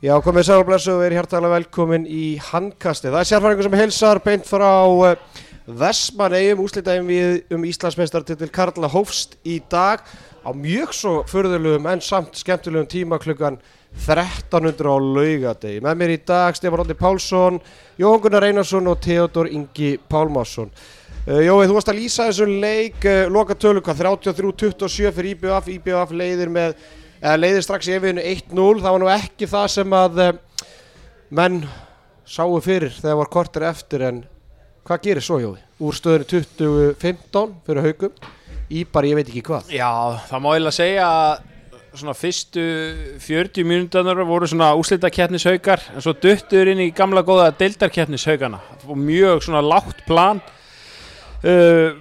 Já, komið sér og blessu og er hjartalega velkomin í handkasti. Það er sérfæringur sem heilsar beint frá uh, Vestmannegjum, úslitaðum við um Íslandsmeistartitil Karla Hófst í dag á mjög svo förðulegum en samt skemmtilegum tíma klukkan 1300 á laugadegi. Með mér í dag Stefán Róndi Pálsson, Jón Gunnar Einarsson og Theodor Ingi Pálmásson. Uh, Jói, þú varst að lýsa þessu leik, uh, loka tölu hvað, 33-27 fyrir IBF, IBF leiðir með eða leiðir strax í efinu 1-0 það var nú ekki það sem að uh, menn sáu fyrir þegar var kortir eftir en hvað gerir svo Jói? Úr stöðinu 2015 fyrir haugum í bara ég veit ekki hvað. Já, það má eiginlega segja að svona fyrstu 40 mínútanar voru svona úslitakeppnishaukar en svo duttur inn í gamla góða deildarkeppnishaukana og mjög svona lágt plan. Uh,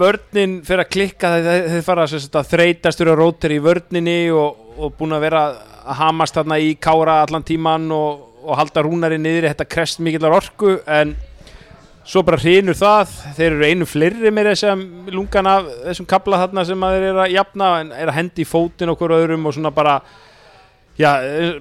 vörnin fyrir að klikka þeir, fara að þreytast fyrir að rótir í vörninni og, og búin að vera að hamast þarna í kára allan tíman og, og halda rúnari niður þetta krest mikillar orku en svo bara hrinur það. Þeir eru einu flirri með þessum lungan af þessum kabla þarna sem að þeir eru að jafna en er að hendi í fótinn okkur öðrum og svona bara já,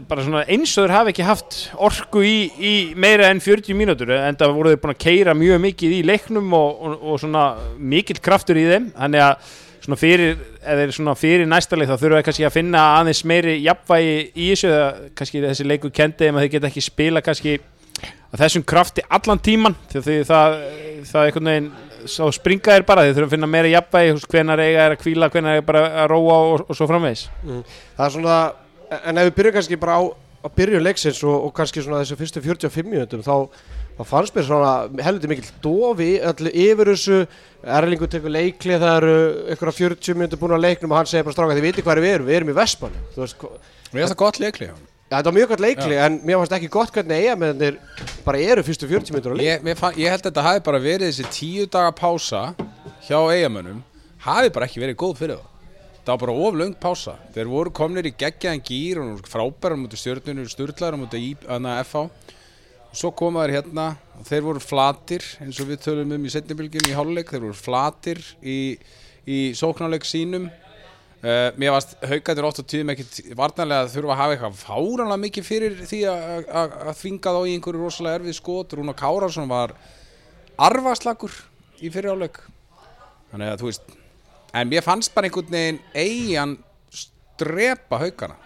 bara svona eins og þeir hafa ekki haft orku í, í meira enn 40 mínútur en það voru þeir búin að keira mjög mikið í leiknum og, og, og svona mikill kraftur í þeim. Þannig að svona fyrir, eða svona fyrir næsta leik þá þurfum við kannski að finna aðeins meiri jafnvægi í þessu eða kannski þessi leiku kendi um að þeir geta ekki spila kannski að þessum krafti allan tíman því það, það, það er einhvern veginn þá springa þér bara, þið þurfum að finna meira jafnvægi hvenar eiga er að kvíla, hvenar eiga bara að róa og, og svo framvegs mm. Það er svona, en ef við byrjum kannski bara á, á byrjun leiksins og, og kannski svona þessu fyrstu 45 minútum þá, þá fannst mér svona heldur mikil dofi allir yfir þessu. Erlingur tekur leikli það eru ykkur að 40 minútur búin að leiknum og hann segir bara stráka þið viti hvað við erum, við erum í Vestmann Mér finnst það gott leikli þetta var mjög gott leikli Já. en mér fannst ekki gott hvernig eiga með þeir bara eru fyrstu 40 minnur að leik. Ég, ég held að þetta hafi bara verið þessi tíu daga pása hjá eigamönnum hafi bara ekki verið góð fyrir það það var bara oflaung pása. Þeir voru komnir í geggjaðan gýr og frábæra mútið stjórnunur, svo komaður hérna þeir voru flatir eins og við tölum um í setnibilginu í háluleik þeir voru flatir í, í sóknarleik sínum. Uh, mér varst haugatur ótt og tíðum ekkert varnarlega að þurfa að hafa eitthvað fáranlega mikið fyrir því að þvinga þá í einhverju rosalega erfið skot. Rúna Kárasson var arvaslagur í fyriráleik þannig að þú veist en mér fannst bara einhvern veginn eigin strepa haugana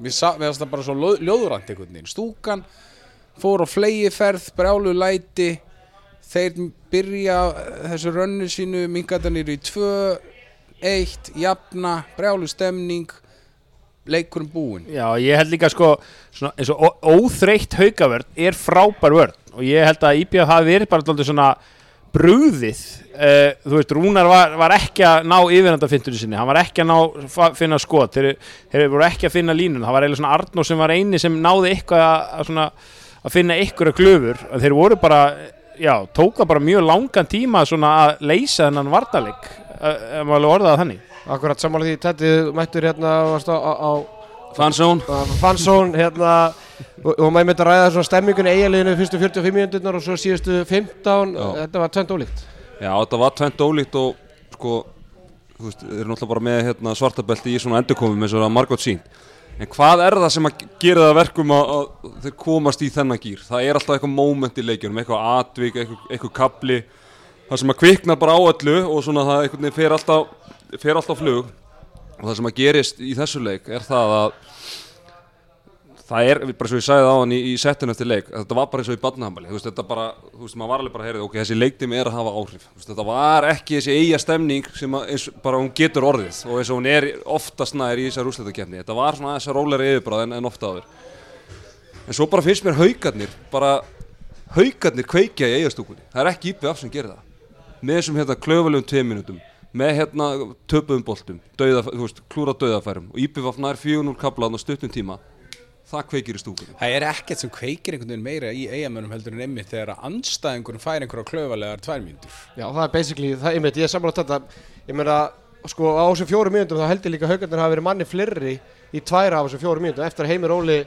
mér fannst það bara svo ljóðurand einhvern veginn. Stúkan fór á flegiferð, brjálu læti. Þeir byrja þessu rönnu sínu mingatanir í tvö eitt, jafna, brjálu stemning leikurum búin Já, ég held líka sko svona, eins og óþreytt haugavörn er frábær vörn. Og ég held að Íbjaf hafi verið bara alltaf svona brúðið uh, þú veist, Rúnar var, var ekki að ná yfirhandafintunni sinni, hann var ekki að ná finna skot, þeir, þeir voru ekki að finna línun, það var eiginlega svona Arnó sem var eini sem náði eitthvað að, að, svona, að finna ykkur að glöfur, þeir voru bara já, tóka bara mjög langan tíma að leysa þennan vartaleg ef maður alveg orðaði þannig. Akkurat sammála því, Tetti, mættur hérna á, á Fansón. Fansón, hérna og, og maður myndi að ræða svona stemmingunni eiginleginu fyrstu 45 minúturnar og svo síðustu 15 Já. þetta var tvent ólíkt. Já, þetta var tvent ólíkt og sko, þú veist, þeir eru náttúrulega bara með hérna, svartabelti í svona endurkomum eins og það er margótt sín en hvað er það sem að gera það verkum að, að þeir komast í þennan gýr það er alltaf eitthvað móment í leikjunum eitthvað atvík, eitthvað, eitthvað kapli það sem að kviknar bara á öllu og svona það veginn fer alltaf, fer alltaf flug. Og það sem að gerist í þessu leik er það að það er, bara svo ég sagði það á hann í, í settinu eftir leik, þetta var bara eins og í badnahamali þú veist, þetta bara, þú veist, maður var alveg bara að heyra ok, þessi leiktími er að hafa áhrif. Veist, þetta var ekki þessi eiga stemning sem að, eins, bara hún getur orðið og eins og hún er oftast nær í þessar úsleitakefni þetta var svona þessar róleri yfirbráð en, en ofta áður. En svo bara finnst mér haugarnir bara haugarnir kveikja í eigastúkunni það er ekki íbjöð af sem gerir það. Með þessum hérna klöfulegum tveiminutum með hérna töpuðum boltum þú klúra döðafærum og Íbjöf nær 4-0 kablaðan á stutnum tíma það kveikir í stúkunum Það er ekkert sem kveikir einhvern veginn meira í eigamönum heldur en einmitt þegar að anstæðingunum fær einhverja klöfulegar tværmyndur Já, það er basically, það, einmitt, ég er samanlátt þetta. Ég meina, sko, á þessum fjórum mínútum þá heldur líka haugarnir hafa verið manni flirri í tværa á þessum fjórum mínútum. Eftir að Heimir Óli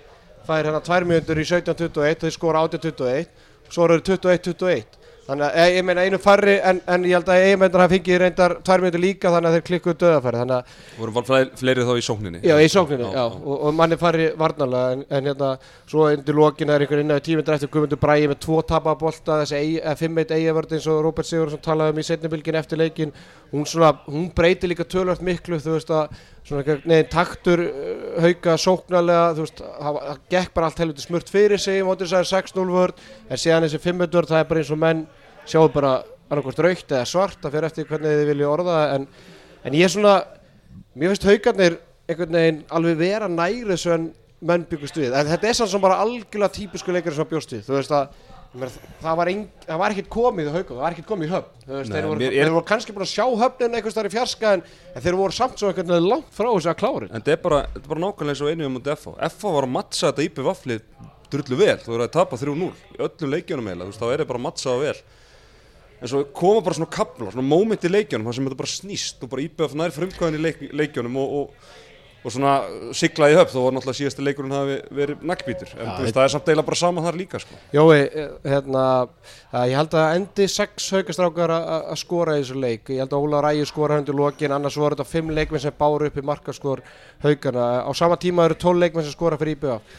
fær hérna tvær mínútur í 17.21 og þeir skora 18.21 og svo eru 21.21 Þannig að eh, ég meina einu færri en, en ég held að eiginmennir hafa fengið reyndar tvær minnur líka þannig að þeir klikkuðu döðafæri þannig að voru fleiri, fleiri þá í sókninni? Já, í sókninni, já, Og, og manni fari varnalega en, en hérna, svo undir lokin er einhver innan tímyndir eftir Guðmundur Bræði með tvo tapabolta, þessi eh, 5-1 eigavörð eins og Róbert Sigurðsson talaði um í setnibilgin eftir leikin, hún svona, hún breytir líka tölvöld miklu, þú veist að svona neðin taktur uh, hauka sóknarlega, þú veist, það það gekk bara allt helviti smurt fyrir sig, mótir þess að 6-0 vörð, en síðan þessi 5-1 vörð, það er bara eins og menn sjáu bara annarkvort raukt eða svart, það fyrir eftir hvernig þið vilja orða en, en ég svona, mér finnst haugarnir einhvern veginn alveg vera næri þessu en menn byggust við. En þetta er sann sem bara algjörlega típisku leikari sem að bjóst við. Þú veist að það var, var ekkert komið í haugum, það var ekkert komið í höfn. Þeir, voru, er- voru kannski búin að sjá höfnin einhvers þar í fjarska en, en þeir voru samt svo einhvern veginn langt frá þessu að klári En þetta er bara, þetta er bara nákvæmlega eins og einu um FH FH var að mattsa þetta íbjöf vaflið drullu vel, þú verður að tapa 3-0 í öllum leikjunum eiginlega, þú veist, þá er þetta bara að mattsa það vel en svo koma bara svona kapla, svona moment í leikjunum þar sem þetta bara snýst og bara íbjöf nær frumkvæðin í leik, leikjunum og, og, og svona sigla í höfn þó var náttúrulega síðasti leikurinn hafi verið nakkbítur en veist, það er samt eiginlega bara sama þar líka sko. Jói, eh, hérna að ég held að endi sex haugastrákar að skora í þessu leik. Ég held að Óla Rægi skora hundi lokin annars voru þetta fimm leikmenn sem báru upp í markaskor haugana, á sama tíma eru tól leikmenn sem skora fyrir IBF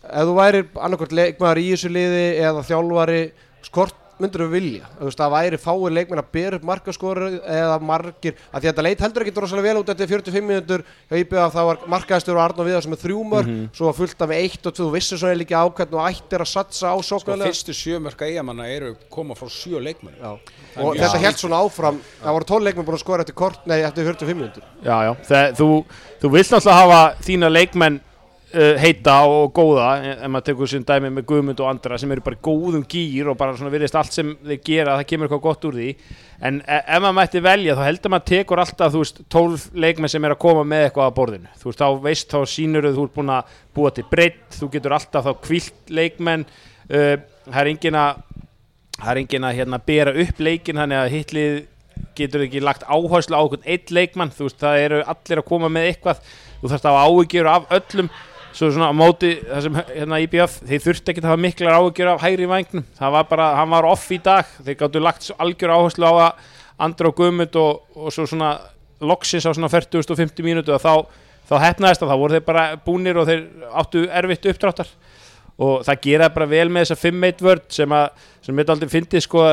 ef þú værir annarkvort leikmaður í þessu liði eða þjálfari, skort myndur þú vilja, veist að væri fáir leikmenn að bera upp markaskor eða margir að því að þetta leit heldur ekki rosalega vel út eftir 45 minútur hjá IBF þá var markaðistur og Arnó Viðar sem er þrjú mörg svo var fullt af með eitt og tvö, þú vissir svo líka ákvæmt og ættir að satsa á Sko, sóknarlega fyrstu sjömörka eigamanna eru koma frá sjö leikmenn Já. Það er og mjög þetta held svona áfram. Það voru tólleikmenn búin að skora eftir kort nei, eftir 45 minútur Já, já, það, þú, þú vilt náttúrulega hafa þína leikmenn heita og góða ef maður tekur sem dæmi með Guðmund og andra sem eru bara góðum gýr og bara svona virðist allt sem þeir gera, það kemur eitthvað gott úr því. En e ef maður mætti velja þá heldur maður tekur alltaf, þú veist, 12 leikmenn sem er að koma með eitthvað að borðinu. Þú veist, þá veist, þá sýnur þú ert búin að búa til breytt, þú getur alltaf þá kvilt leikmenn. Uh, það er engin að það er engin að hérna, bera upp leikin þannig að hitlið getur ekki lagt áherslu á eitt leikmann. Þú veist, það eru allir að koma með eitthvað. Þú þarfst að hafa áhyggjur af öllum svo svona á móti það sem hérna IBF þeir þurfti ekki að hafa miklar áhyggjur af hægri vængnum það var bara, hann var off í dag. Þeir gáttu lagt algjör áherslu á að Andra og Guðmund og, og svo svona loksins á svona 40 og 50 mínútu og þá, þá hefnaðist það, þá voru þeir bara búnir og þeir áttu erfitt uppdráttar. Og það gera bara vel með þessa 5-1 vörd sem að sem mitt aldrei fyndi sko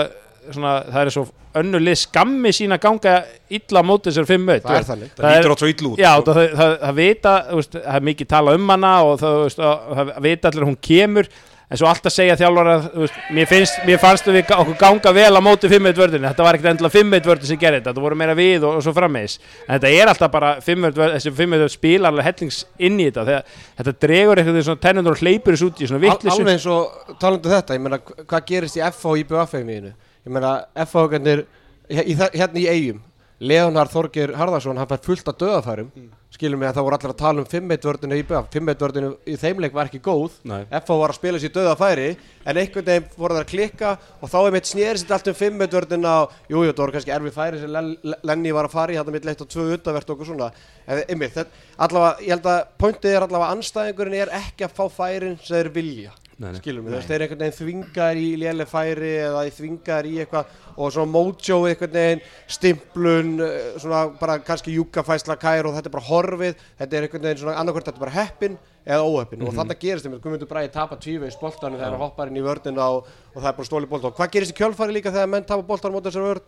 svona, það er svo önnulið skammi sín að ganga illa á móti þessar 5-1 það er þannig. Það lítur átt svo illa út Já, sko. það, það, það, það vita, veist, það er mikið tala um hana og það, veist, það vita allir að hún kemur en svo alltaf segja þú veist, mér, finnst, mér fannst við okkur ganga vel á móti 5-1 vördinu, þetta var ekkert 5-1 vördin sem gerði þetta, þetta voru meira við og, og svo frammeðis en þetta er alltaf bara 5-1 vörd, þessi 5-1 vörd spila alveg hellings inn í þetta þegar þetta dregur eitthvað svona tennundur og hleypur þessu út í svona Al, vittlisu alveg eins og talandu þetta ég meina hva- hvað gerist í FH og IBF miðinu ég meina FH -garnir, hérna í eigum Leonhard Þorgir Harðarsson hann fær fullt af döðafærum skilum mig að það voru allir að tala um 5-1 vördinu í IBF 5-1 vördinu í þeimleik var ekki góð. Nei. FH var að spila sér döðafæri en einhvern veginn voru það að klikka og þá er mitt snýrið sér allt um 5-1 vördina og jú, jú, það voru kannski erfið færi sem Len- Lenny var að fara í þetta mitt leitt og tvö utanvert og okkur svona. En einmitt, allavega, ég held að pointið er allavega að anstæðingurinn er ekki að fá færin sem þeir vilja. Skilum við, þú þeir eru einhvern veginn þvingar í léleg færi eða í þvingar í eitthvað og svona mojo einhvern veginn stimplun, eh, svona bara kannski júkafæsla kær og þetta er bara horfið þetta er einhvern veginn svona annarkvort þetta er bara heppin eða óheppin. Og þannig gerist þeim Guðmundur Bræði tapa tvíveis boltanum þegar hann hoppar inn í vördina og, og það er bara stóli bolta. Og hvað gerist í kjölfari líka þegar menn tapa boltanum mót þessar vörd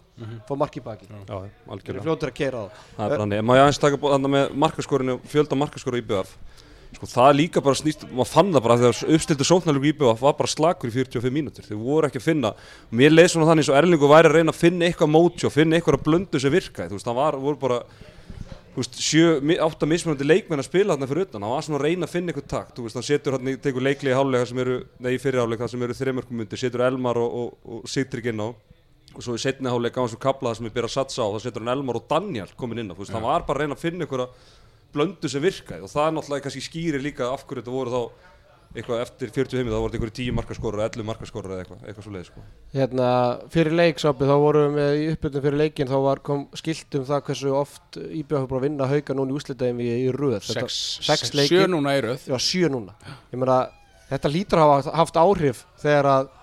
fá mark í baki, Já, já, þeir algjörlega eru fljótur að keira á Það er má ég aðeins taka þarna með fjölda markaskorinu í BF Sko það líka bara snýst, maður fann það bara þegar uppstildu sóknarleikur í BF var bara slakur í 45 mínútur, þeir voru ekki að finna. Mér leið svona þannig eins og Erlingu væri að reyna að finna eitthvað mótjó, finna eitthvað að blöndu sem virkaði, þú veist, það var, voru bara þú veist, sjö, mi- átta mismunandi leikmenn að spila þarna fyrir utan, hann var svona að reyna að finna eitthvað takt, þú veist, hann setur hann, tekur leikli í háluleika sem eru, nei, í fyrir háluleika sem eru þreymörkum undir, setur Elmar og, og, og Sigtrik inn á. Og svo í setni háluleika á hans og kabla það sem er byrjað að satsa á, þá setur hann Elmar og Daniel komin inn á, þú veist, hann var bara að reyna að finna eitthvað blöndu sem virkaði og það er náttúrulega kannski skýrir líka af hverju þetta voru þá eitthvað eftir 40 heimið, þá voru þetta einhverju 10 markaskórar, 11 markaskórar eða eitthvað, eitthvað svo leið, sko. Hérna, fyrir leiksápi þá vorum við með í uppbytun fyrir leikin þá var, kom skilt um það hversu oft IBF búin að vinna hauka núna í úslitaðum í, í röð. Sex, sex sex, sjö núna í röð. Já, sjö núna. Ég meina, þetta lítur að hafa haft áhrif þegar að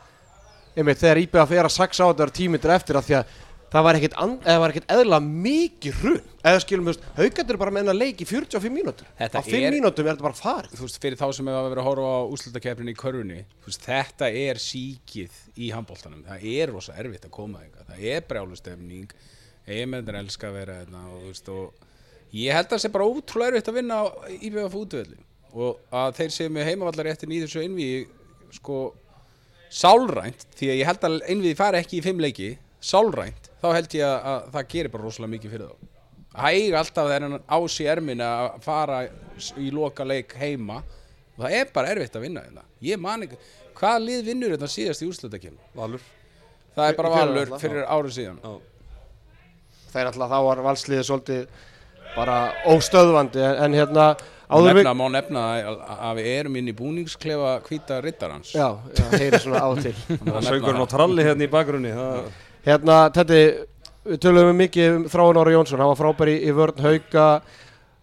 einmitt þegar IBF er að saxa á þetta tímitur eftir að því að það var ekkit eðla mikið hrun. Eða skilum við, haugandur bara með hennar leik í 45 mínútur. Þetta á 5 er- mínútum er þetta bara farið. Þú veist, fyrir þá sem hefur verið að horfa á úslutakefnin í körfunni, þú veist, þetta er síkið í handbóltanum, það er rosa erfitt að koma eitthvað, það er brjálustemning eiginmennir elska að vera þetta og þú veist, og ég held að það sé bara ótrúlega erfitt að vinna á IBF útvöldu og að þeir séu með heimavallar eftir í þessu einvíi, sko sálrænt, því að ég held að einvíði fari ekki í fimm leiki, sálrænt þá held ég að, að það gerir bara rosalega mikið fyrir þá. Eiga alltaf þennan ás í ermin að fara í loka leik heima og það er bara erfitt að vinna þetta ég man ekki, hvaða lið vinnur þetta síðast í úrslutakefni? Valur. Það er bara valur fyrir árið síðan. Já. þeir alltaf þá var valsliðið svolítið bara óstöðvandi en, en hérna áður nefna, Má nefna að, að við erum inn í búningsklefa hvíta rittarans já, já, heyri svona á til. Það söngurinn á tralli hérna í bakgrunni það, Hérna, Teddy, við tölum um mikið um Þráin Ára Jónsson, hann var frábær í, í vörn hauka.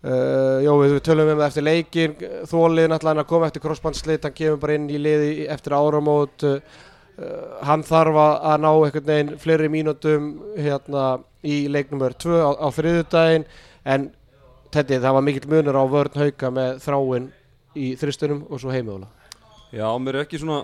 Uh, Jó, við tölum um það eftir leikin Þólið náttúrulega að koma eftir crossbandslit. Hann kemur bara inn í liði eftir áramót. Uh, hann þarf að, ná einhvern veginn fleiri mínútum hérna í leiknumör 2 á, á þriðudaginn en Teddy, það var mikill munur á vörn hauka með Þráin í þristunum og svo heimjóla Já, mér er ekki svona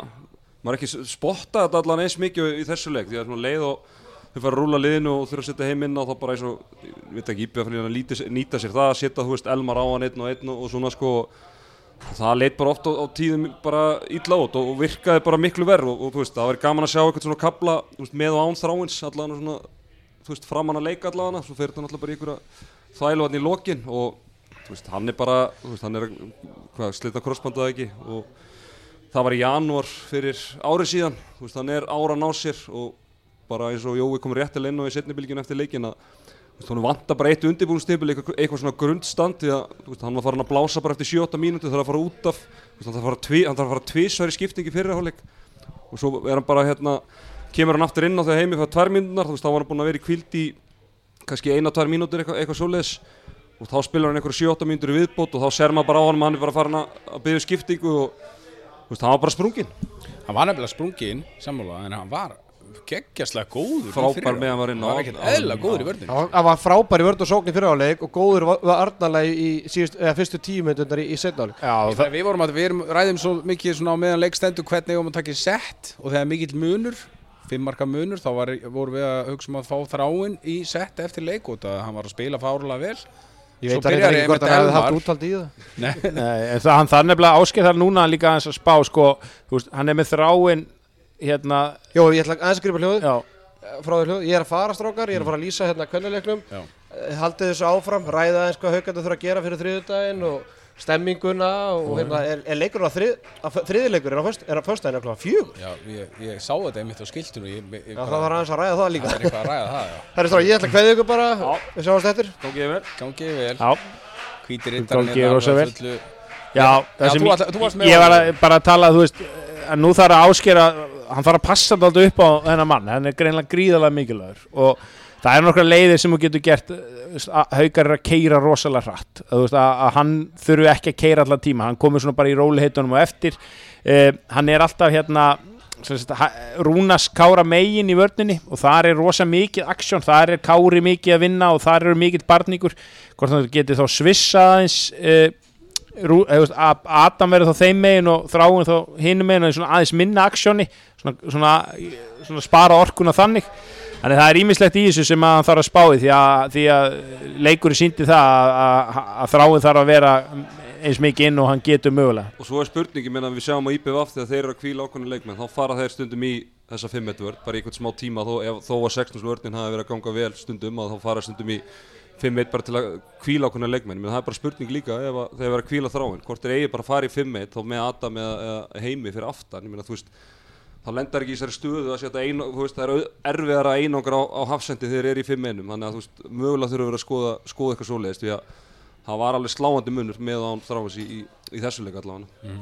maður ekki spottað þetta allan eins mikið í þessu leik því að leið og þau fara að rúla liðinu og þurfa að setja heim inn á þá bara eins og, ég veit ekki, íbjöða fyrir að líti, nýta sér það að setja, þú veist, Elmar á hann einn og einn og, og svona sko það leit bara oft á, á tíðum bara illa út og, og virkaði bara miklu verð og, og þú veist, það var gaman að sjá eitthvað svona kabla veist, með og án þráins allan svona, þú veist, framan að leika allan svo fer þetta náttúrulega bara í einhverja þvælu hann í lokin og þú veist, hann er bara, þú veist, hann er hvað, það var í janúar fyrir árið síðan. Veist, hann er ára að ná sér og bara eins og Jói kom réttilega inn á í setnibilginu eftir leikin að hann vantar bara eitt undirbúinstibil eitthvað, eitthvað svona grundstand því að hann var farin að blása bara eftir 7-8 mínúti þarf að fara út af hann þarf að fara, að í skiptingi fyrir hálfleik. Og svo er hann bara hérna kemur hann aftur inn á þegar heimi fyrir tvær veist, þá var hann búin að vera í kvild í kannski eina-tvær mínútur eitthvað, eitthvað svoleiðis. Og þá spilar hann einhverju 7-8 mínútur í viðbót og þá ser maður bara á hann hann er bara farin að, að byggja skiptingu og veist, hann var bara sprungin Hann var nefnilega sprungin, sammála, en hann var geggjastlega góður í Frábær meðan hann var inn á. Hann var eðlilega góður í vörðinu Hann hann var frábær í vörn og sókn í fyriráleik og góður var- Arnarlega í síðust, eða, fyrstu tíu myndundar í, í setnáleik. Já, það, Það, við vorum að við ræðum svo mikið svona á meðan leikstendur hvernig við vorum að taka í sett og þegar mikill munur, fimm marka munur þá var, vorum við að hugsa um að fá þráin í sett eftir leik út að hann var að spila fárlega vel Ég veit að byrjar ekki hvort einmitt hann hefði haft útald í það. Nei, Nei, en það, hann þarf nefnilega áskil þar núna líka aðeins að spá sko, þú veist, hann er með þráin hérna, Jó, ég ætla aðeins að skrifa hljóð, já, frá því hljóð. Ég er að fara strákar, ég er að fara að lýsa hérna kvennuleiknum. Já. Haldið þessu áfram, ræða aðeins hvað haugandu þurfa að gera fyrir þriðudaginn og stemminguna og hérna, er, er leikurinn á þrið, þriðileikur, er á föst- er á föstudaginn okkur fjögur. já, ég, ég sá þetta einmitt á skiltinu ég, ég, Já, það var aðeins að ræða það líka. það er eitthvað að ræða það, já. Herri strákar, ég ætla að kveðja ykkur bara, við sjáumst eftir. Ég vel. Gangið vel, já, hvítir Gangi rittarinn þér rosa vel. fullu. Já, það Já, sem ég- ætla- þú varst með ég var að, bara að tala, þú veist, að nú þarf að áskera, hann þarf að passa þetta upp á þennan mann, hann er greinlega gríðalega mikilvægur og það er nokkra leiðir sem þú getur gert, eh, að keira rosalega hratt, að, veist, að, að hann þurfi ekki að keira allar tíma, hann komur svona bara í róliheitunum og eftir, uh, hann er alltaf hérna, Rúnas kára megin í vörninni og þar er rosa mikið aksjón, þar er kári mikið að vinna og þar eru mikið barningur. Hvort hann geti þá svissa aðeins Rú, eða, þú veist, að Adam verður þá þeim megin og þráin þá hinum megin og aðeins minna aksjóni. Svona, svona, svona spara orkuna þannig þannig það er ímislegt í þessu sem að hann þarf að spá í því að, því að leikurinn síndi það að, að, að þráin þarf að vera eins mikið inn og hann getur mögulega. Og svo er spurningi, menn að við sjáum á IPVF þegar þeir eru að kvíla ákveðinu leikmenn, þá fara þeir stundum í þessa 5 vörð, bara í einhvern smá tíma, þó, ef, þó að 16 vörðin hafi verið að ganga vel stundum, að þá fara stundum í 5-1 bara til að kvíla ákveðinu leikmenn, menn það er bara spurning líka ef að, þegar verið að kvíla þráin, hvort er eigi bara að fara í 5-1 þá með Adam eða, eða heimi fyrir aftan, ég meina þú veist, þá lendar ekki í þessari stöðu að setja ein, þú veist, það er erfiðara einangra á, á hafsendi þegar þeir eru í 5-1, þannig að þú veist, mögulega þurfa verið að skoða, skoða eitthvað svoleiðist, því að það var alveg sláandi munur með án þráins í, í, í þessu leik allavega.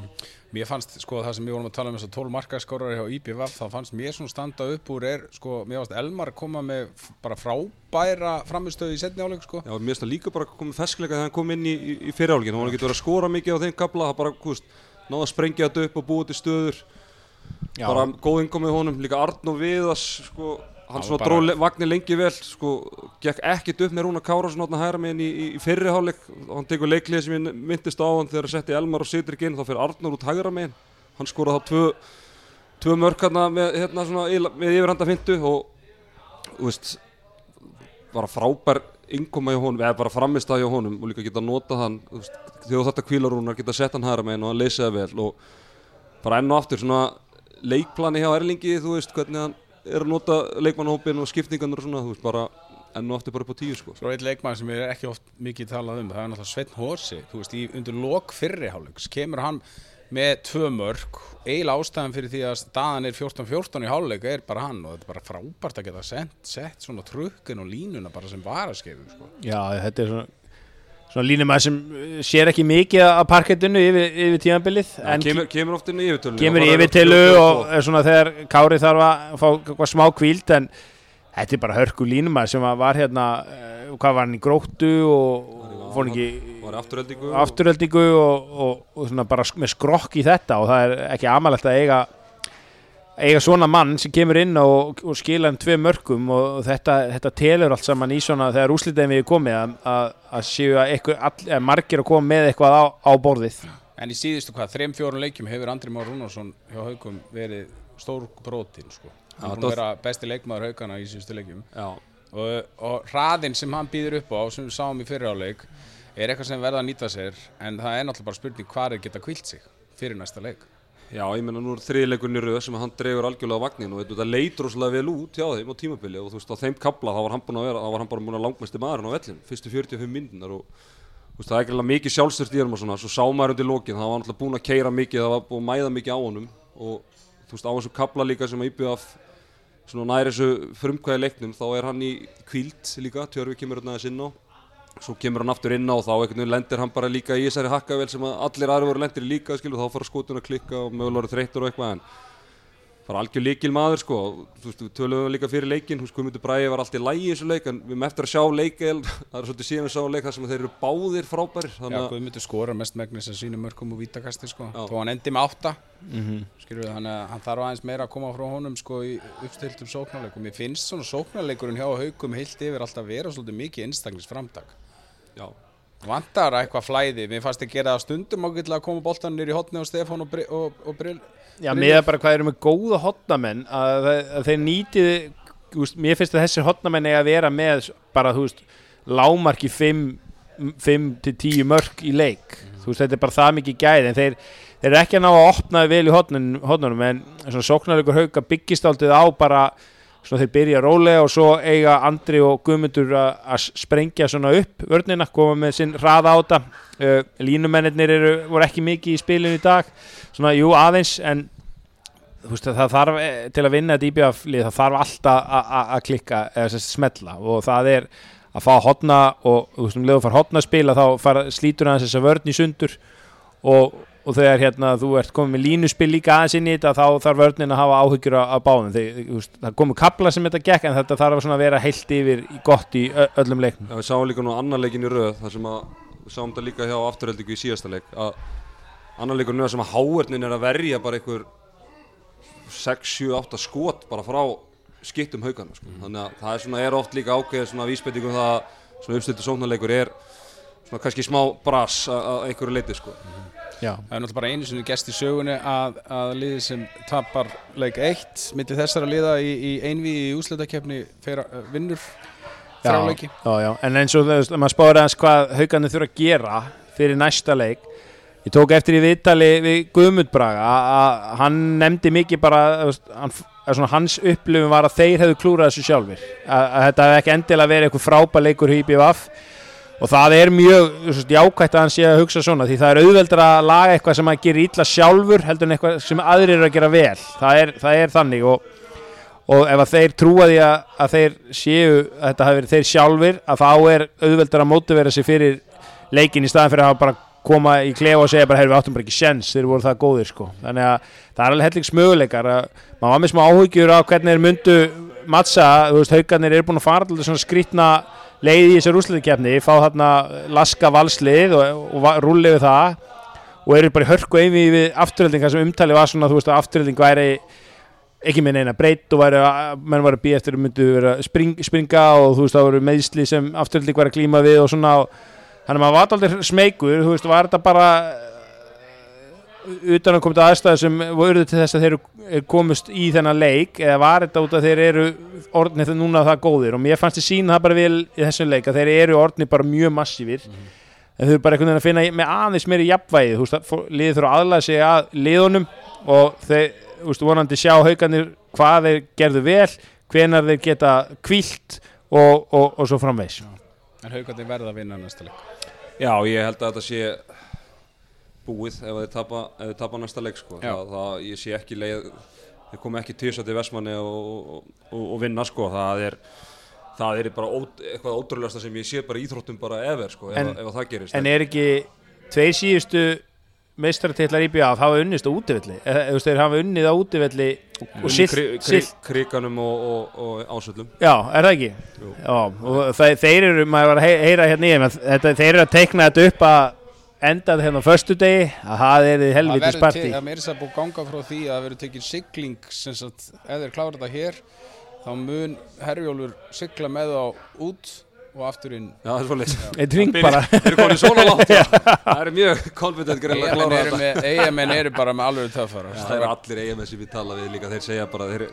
Mér fannst, sko, það sem við vorum að tala um þess að 12 markaskórar hjá IBVF, þá fannst mér svona standa upp úr er, sko, mér fannst Elmar koma með bara frábæra framistöðu í setni áleik, sko. Já, mér finnst það líka bara komið ferskleika þegar hann kom inn í, í, í fyrirálgin, hann var ekki verið að skora mikið á þeim kabla, það bara, þú veist, náða að sprengja þetta upp og búa til stöður Já. Bara góð innkomið honum, líka Arnó Viðas sko, hann svona bara- dró le- vagnir lengi vel sko, gekk ekkit upp með Rúna Kára svona hæra meginn í, í, í fyrri hálfleik. Hann tekur leiklið sem ég myndist á hann þegar setti Elmar og Sitrik inn, þá fyrir Arnór út hægra meginn, hann skoraði þá tvö tvö mörk hérna með, hérna svona, með yfirhanda fintu og þú veist bara frábær innkoma hjá honum, eða bara framist það hjá honum og líka geta nota hann þú veist, þegar þetta kvílarúnar geta sett hann hæra meginn og hann leysið það vel og bara enn og aftur svona leikplani hjá Erlingi, þú veist hvernig hann er að nota leikmannahópin og skiptingarnir og svona, þú veist bara enn og aftur bara upp á tíu sko. Svo eitt leikmann sem er ekki oft mikið talað um, það er náttúrulega Sveinn Horsi, þú veist, í undir lok fyrri hálfleiks kemur hann með tvö mörg, eiginlega ástæðan fyrir því að staðan er 14-14 í hálfleik er bara hann og þetta er bara frábært að geta sent, sett svona trukkin og línuna bara sem varaskefu, sko. Já, þetta er svona svona línumæð sem uh, sér ekki mikið af parkettinu yfir, yfir tímanbilið en kemur, kemur oft inn í yfirtölu. kemur í yfirtilu og er svona þegar Kári þarf að fá eitthvað smá kvíld en þetta er bara hörku línumæð sem að var hérna uh, hvað var hann í gróttu og, og fór ekki afturöldingu og, og, og svona bara með skrokk í þetta og það er ekki amalegt að eiga eiga svona mann sem kemur inn og, og skila hann tvei mörgum og þetta, þetta telur allt saman í svona þegar úslitaðum við komið að, að, að séu að, eitthvað, all, að margir að koma með eitthvað á, á borðið En í síðustu hvað, þreim fjórun leikjum hefur Andri Már Rúnarsson hjá Haugum verið stór brotin, sko. Hann er búin að vera besti leikmaður Haugana í síðustu leikjum. já, og, og hraðinn sem hann býður upp á sem við sáum í fyriráleik er eitthvað sem verða að nýta sér en það er náttúrulega bara spurning hvað er geta kvilt sig fyrir næsta leik já, ég meina nú er þriðleikurinn í röð sem hann dregur algjörlega á vagnin og þetta leit rosalega vel út hjá þeim á tímabili og þú veist á þeim kabla þá var hann búin að vera þá var hann bara búin að langmesti maðurinn á vellin fyrstu 45 mindunar og þú veist það er ekki alveg mikið sjálfstört í hann og svona svo sá maður undir lokin það var náttúrulega búin að keira mikið það var búin að mæða mikið á honum og þú veist á þessu kabla líka sem að íbjöða af svona næri þessu frumkvæði leiknum þá er hann í kvíld líka Tjörfi kemur hérna aðeins inn á svo kemur hann aftur inn á og þá einhvern veginn lendir hann bara líka í þessari hakkavel sem allir aðri voru lendir líka skilur, þá fara skotun að klikka og mögulega voru þreyttur og eitthvað en bara algjör líkil maður sko. Þú veist, við töluðum líka fyrir leikin þú veist, Guðmundur Bræði var alltaf í lægi í þessu leik en við erum eftir að sjá leik það er svolítið síðan við sáum leik þar sem þeir eru báðir frábærir Já, þannig að Guðmundur skora mest megnis að sínu mörgum og vítakasti sko. Já. þó hann endi með átta. Skilur við, hann, hann þarf aðeins meira að koma frá honum sko, í uppstiltum sóknarleikum. Mér finnst svona sóknarleikurinn hjá haugum heilt yfir alltaf vera svolítið mikið einstaklisframtak já, vantar eitthvað flæði, mér fannst að gera það stundum ágætlega að koma boltan nýr í hotni og Stefán og, og, og Brill Já, Brynjar. með bara hvað eru með góða hotnamenn að, að, þeir nýtið mér finnst að þessir hotnamenn eiga að vera með bara, þú veist, lámarki 5 til 10 mörg í leik, þú veist, þetta er bara það mikið gæði, en þeir, þeir eru ekki að ná að opna vel í hotnun, hotnunum, en svona sóknarleikur hauka byggist aldrei á bara svona þeir byrja rólega og svo eiga Andri og Guðmundur að sprengja svona upp vörnina, koma með sinn hraða á þetta. Uh, línumennir eru, voru ekki mikið í spilinu í dag. Svona, jú, aðeins, en veist, það þarf, eh, til að vinna þetta íbjöðaflið, það þarf alltaf að- klikka eða smetla og það er að fá hotna og þú veist, um leðu fara hotna að spila þá fara, slítur hann þess að vörn í sundur. Og, og þegar hérna þú ert komið með línuspil líka aðeins inn í þetta þá þarf vörnin að hafa áhyggjur á báðum þú veist, það komu kapla sem þetta gekk en þetta þarf að vera heilt yfir gott í öllum leiknum Já, við sáum líka nú annar leikin í röð þar sem að við sáum þetta líka hjá afturheldingu í síðasta leik að annar leikur nú sem að háernin er að verja bara einhver 6, 7, 8 skot bara frá skiptum haugana sko. þannig að það er svona er oft líka ákveðið svona vísbendingum það að svona uppstiltu sóknarleikur er svona kannski smá bras að einhverju leiti sko. Já, Það er náttúrulega bara einu sinni gest í sögunni að, að liðið sem tapar leik 1 millir þessara liða í, í einví í úsleitakefni uh, vinnur þráleiki. já, já, en eins og veist, maður spáir aðeins hvað haugarnir þurfa að gera fyrir næsta leik. Ég tók eftir í viðtali við Guðmund Braga að- hann nefndi mikið bara að hans upplifum var að þeir hefðu klúrað þessu sjálfur að, að þetta hefði ekki endilega verið eitthvað frábær leikur hýpi vaff og það er mjög jákvætt að hann sé að hugsa svona því það er auðveldur að laga eitthvað sem að gera illa sjálfur heldur en eitthvað sem aðrir eru að gera vel. Það er, það er þannig og og ef að þeir trúa því að, að þeir séu að þetta hafi verið þeir sjálfur að þá er auðveldur að mótivera sig fyrir leikin í staðan fyrir að bara koma í klefa og segja bara heyrðu við áttum bara ekki sjens þeir voru það góðir sko. Þannig að það er alveg hellings möguleikar að maður var með smá áhugjur á hvernig þeir myndu mattsa, þú veist, haugarnir eru búin að fara til svona skrýtna leið í þessar úrsliðkefni, fá þarna laska valslið og, og, rúlið við það. Og eru bara í hörku einvi við afturöldinga sem umtali var svona, þú veist, að afturölding væri ekki með neina breytt og væri, menn var að býja eftir myndu vera spring, springa og þú veist það voru meðsli sem afturlík var að klíma við og svona. Þannig að maður var aldrei smeykur þú veist var þetta bara utan að koma til aðstæðu sem voru til þess að þeir eru komust í þennan leik eða var þetta út að þeir eru orðnið núna það góðir? Og mér fannst þið sína það bara vel í þessum leik að þeir eru orðnið bara mjög massífir en þau eru bara einhvern veginn að finna með aðeins meiri jafnvægi þú veist, liðið þurfa að aðlaða sig að liðunum og þeir þú veist, vonandi sjá haugarnir hvað þeir gerðu vel hvenar þeir geta kvílt og, og, og svo framvegs En haugandi verða að vinna næsta leik. Já, ég held að þetta sé búið ef þeir tapa, tapa næsta leik sko. Það, það, ég sé ekki leið þeir komi ekki tísa til Vestmanni og, og, og vinna sko. það er það er bara ót, eitthvað ótrúlegasta sem ég sé bara íþróttum bara ever sko, ef, En- ef það gerist en er ekki tveir síðustu meistratillar í BF hafa unnist á útivelli eða þú veist, þeir hafa unnið á útivelli og silt, kri, kriganum og, og, og ásöldum Já, er það ekki? Jú. Já, og þeir eru, maður var að hey- heyra hérna í þeir eru að teikna þetta upp að enda þetta hérna á föstu degi að það er Það helviti verður sparti til- það sér búið ganga frá því að það verður tekið sigling sem sagt, ef þeir klára þetta hér þá mun Herjólfur sigla með þá út og aftur inn. Já, það er svolítið Eitt ring bara Þeir eru konið svona já. Það er mjög confident greið að klára eru, þetta. með, eigamenn eru bara með alveg töffara. Það eru allir eigamenn sem við tala við líka. Þeir segja bara, þeir,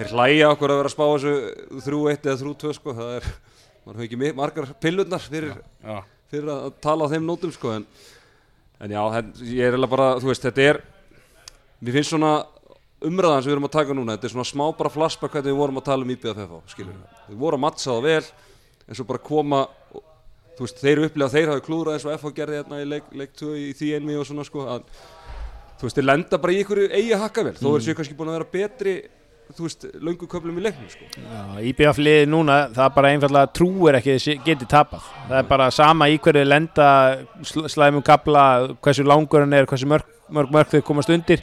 þeir hlæja okkur að vera að spá þessu 3-1 eða 3-2 sko. Það er, maður hefur ekki margar pillurnar fyrir, Já, fyrir að tala á þeim nótum sko. en, en já, ég er eiginlega bara, þú veist, þetta er Mér finnst svona umræðan sem við erum að taka núna Þetta er svona smá bara flashback hvernig við vorum að tala um IBFF skilur við Við vorum að mattsa það vel en svo bara koma þú veist, þeir upplega þeir hafi klúrað eins og FH gerði hérna í leik, leik 2 í því einmi og svona sko að þú veist, þeir lenda bara í einhverju eigi hakka vel þó er sér kannski búin að vera betri þú veist, löngu köflum í leiknum sko. IBF liði núna, það bara einfallega trúir ekki þessi geti tapað. Það er bara sama í hverju lenda sl slæmum kapla, hversu langur hann er hversu mörg mörg, mörg þau komast undir.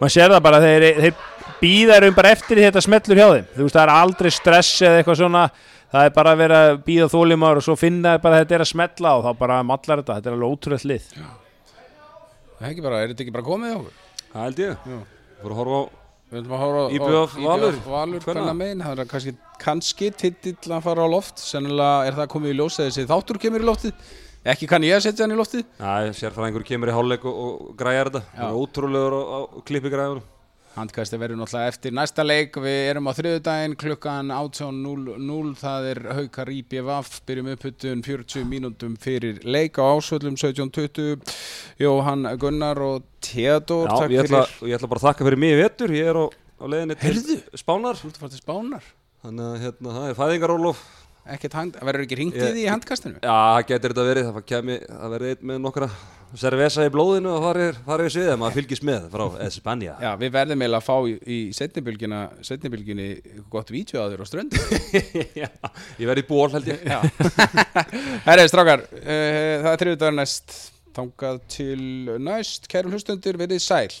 Maður sér það bara, þeir, þeir býða um bara eftir þetta smellur hjá þeim. Þú veist, það er aldrei stress eða eitthvað svona. Það er bara að vera að býða þólimar og svo finna þeir bara að þetta er að smetla og þá bara mallar þetta, þetta er alveg ótrúlega lið. Það er ekki bara, er þetta ekki bara komið á okkur? það held ég, Já. fór að horfa á Við höfum að horfa á IBF Valur. Valur megin, það er kannski, kannski titill að fara á loft, sennilega er það komið í ljós að þessi þáttur kemur í loftið. Ekki kann ég að setja hann í loftið. Næ, sérfræðingur kemur í hálfleik og, og græjar þetta. Það er ótrúlegur á, á klippi græjunum Handkasti verður náttúrulega eftir næsta leik. Við erum á þriðudaginn klukkan 18.00 það er Haukar IBVF byrjum upphuttun 40 mínútum fyrir leik á ásvöllum 17.20 Jóhann Gunnar og Theodor Já, takk ég ætla, fyrir. og ég ætla bara að þakka fyrir mig í vetur. Ég er á, á leiðinni til Heyrðu? Spánar. Þú ert að fara til Spánar? Þannig að hérna, það er fæðingarólof verður ekki hringt í Ég- því í handkastinu? Já, það getur þetta verið, það kemi, það verið einn með nokkra servesa í blóðinu og farið, við sviðið, maður fylgist með frá Espanja. Já, við verðum eiginlega að fá í, í setnibylginni gott vídeo að þér á strönd Já, ég verið í ból held ég. Herri, strákar, uh, það er þriðudagur næst Þangað til næst, kæru hlustundur, verið sæl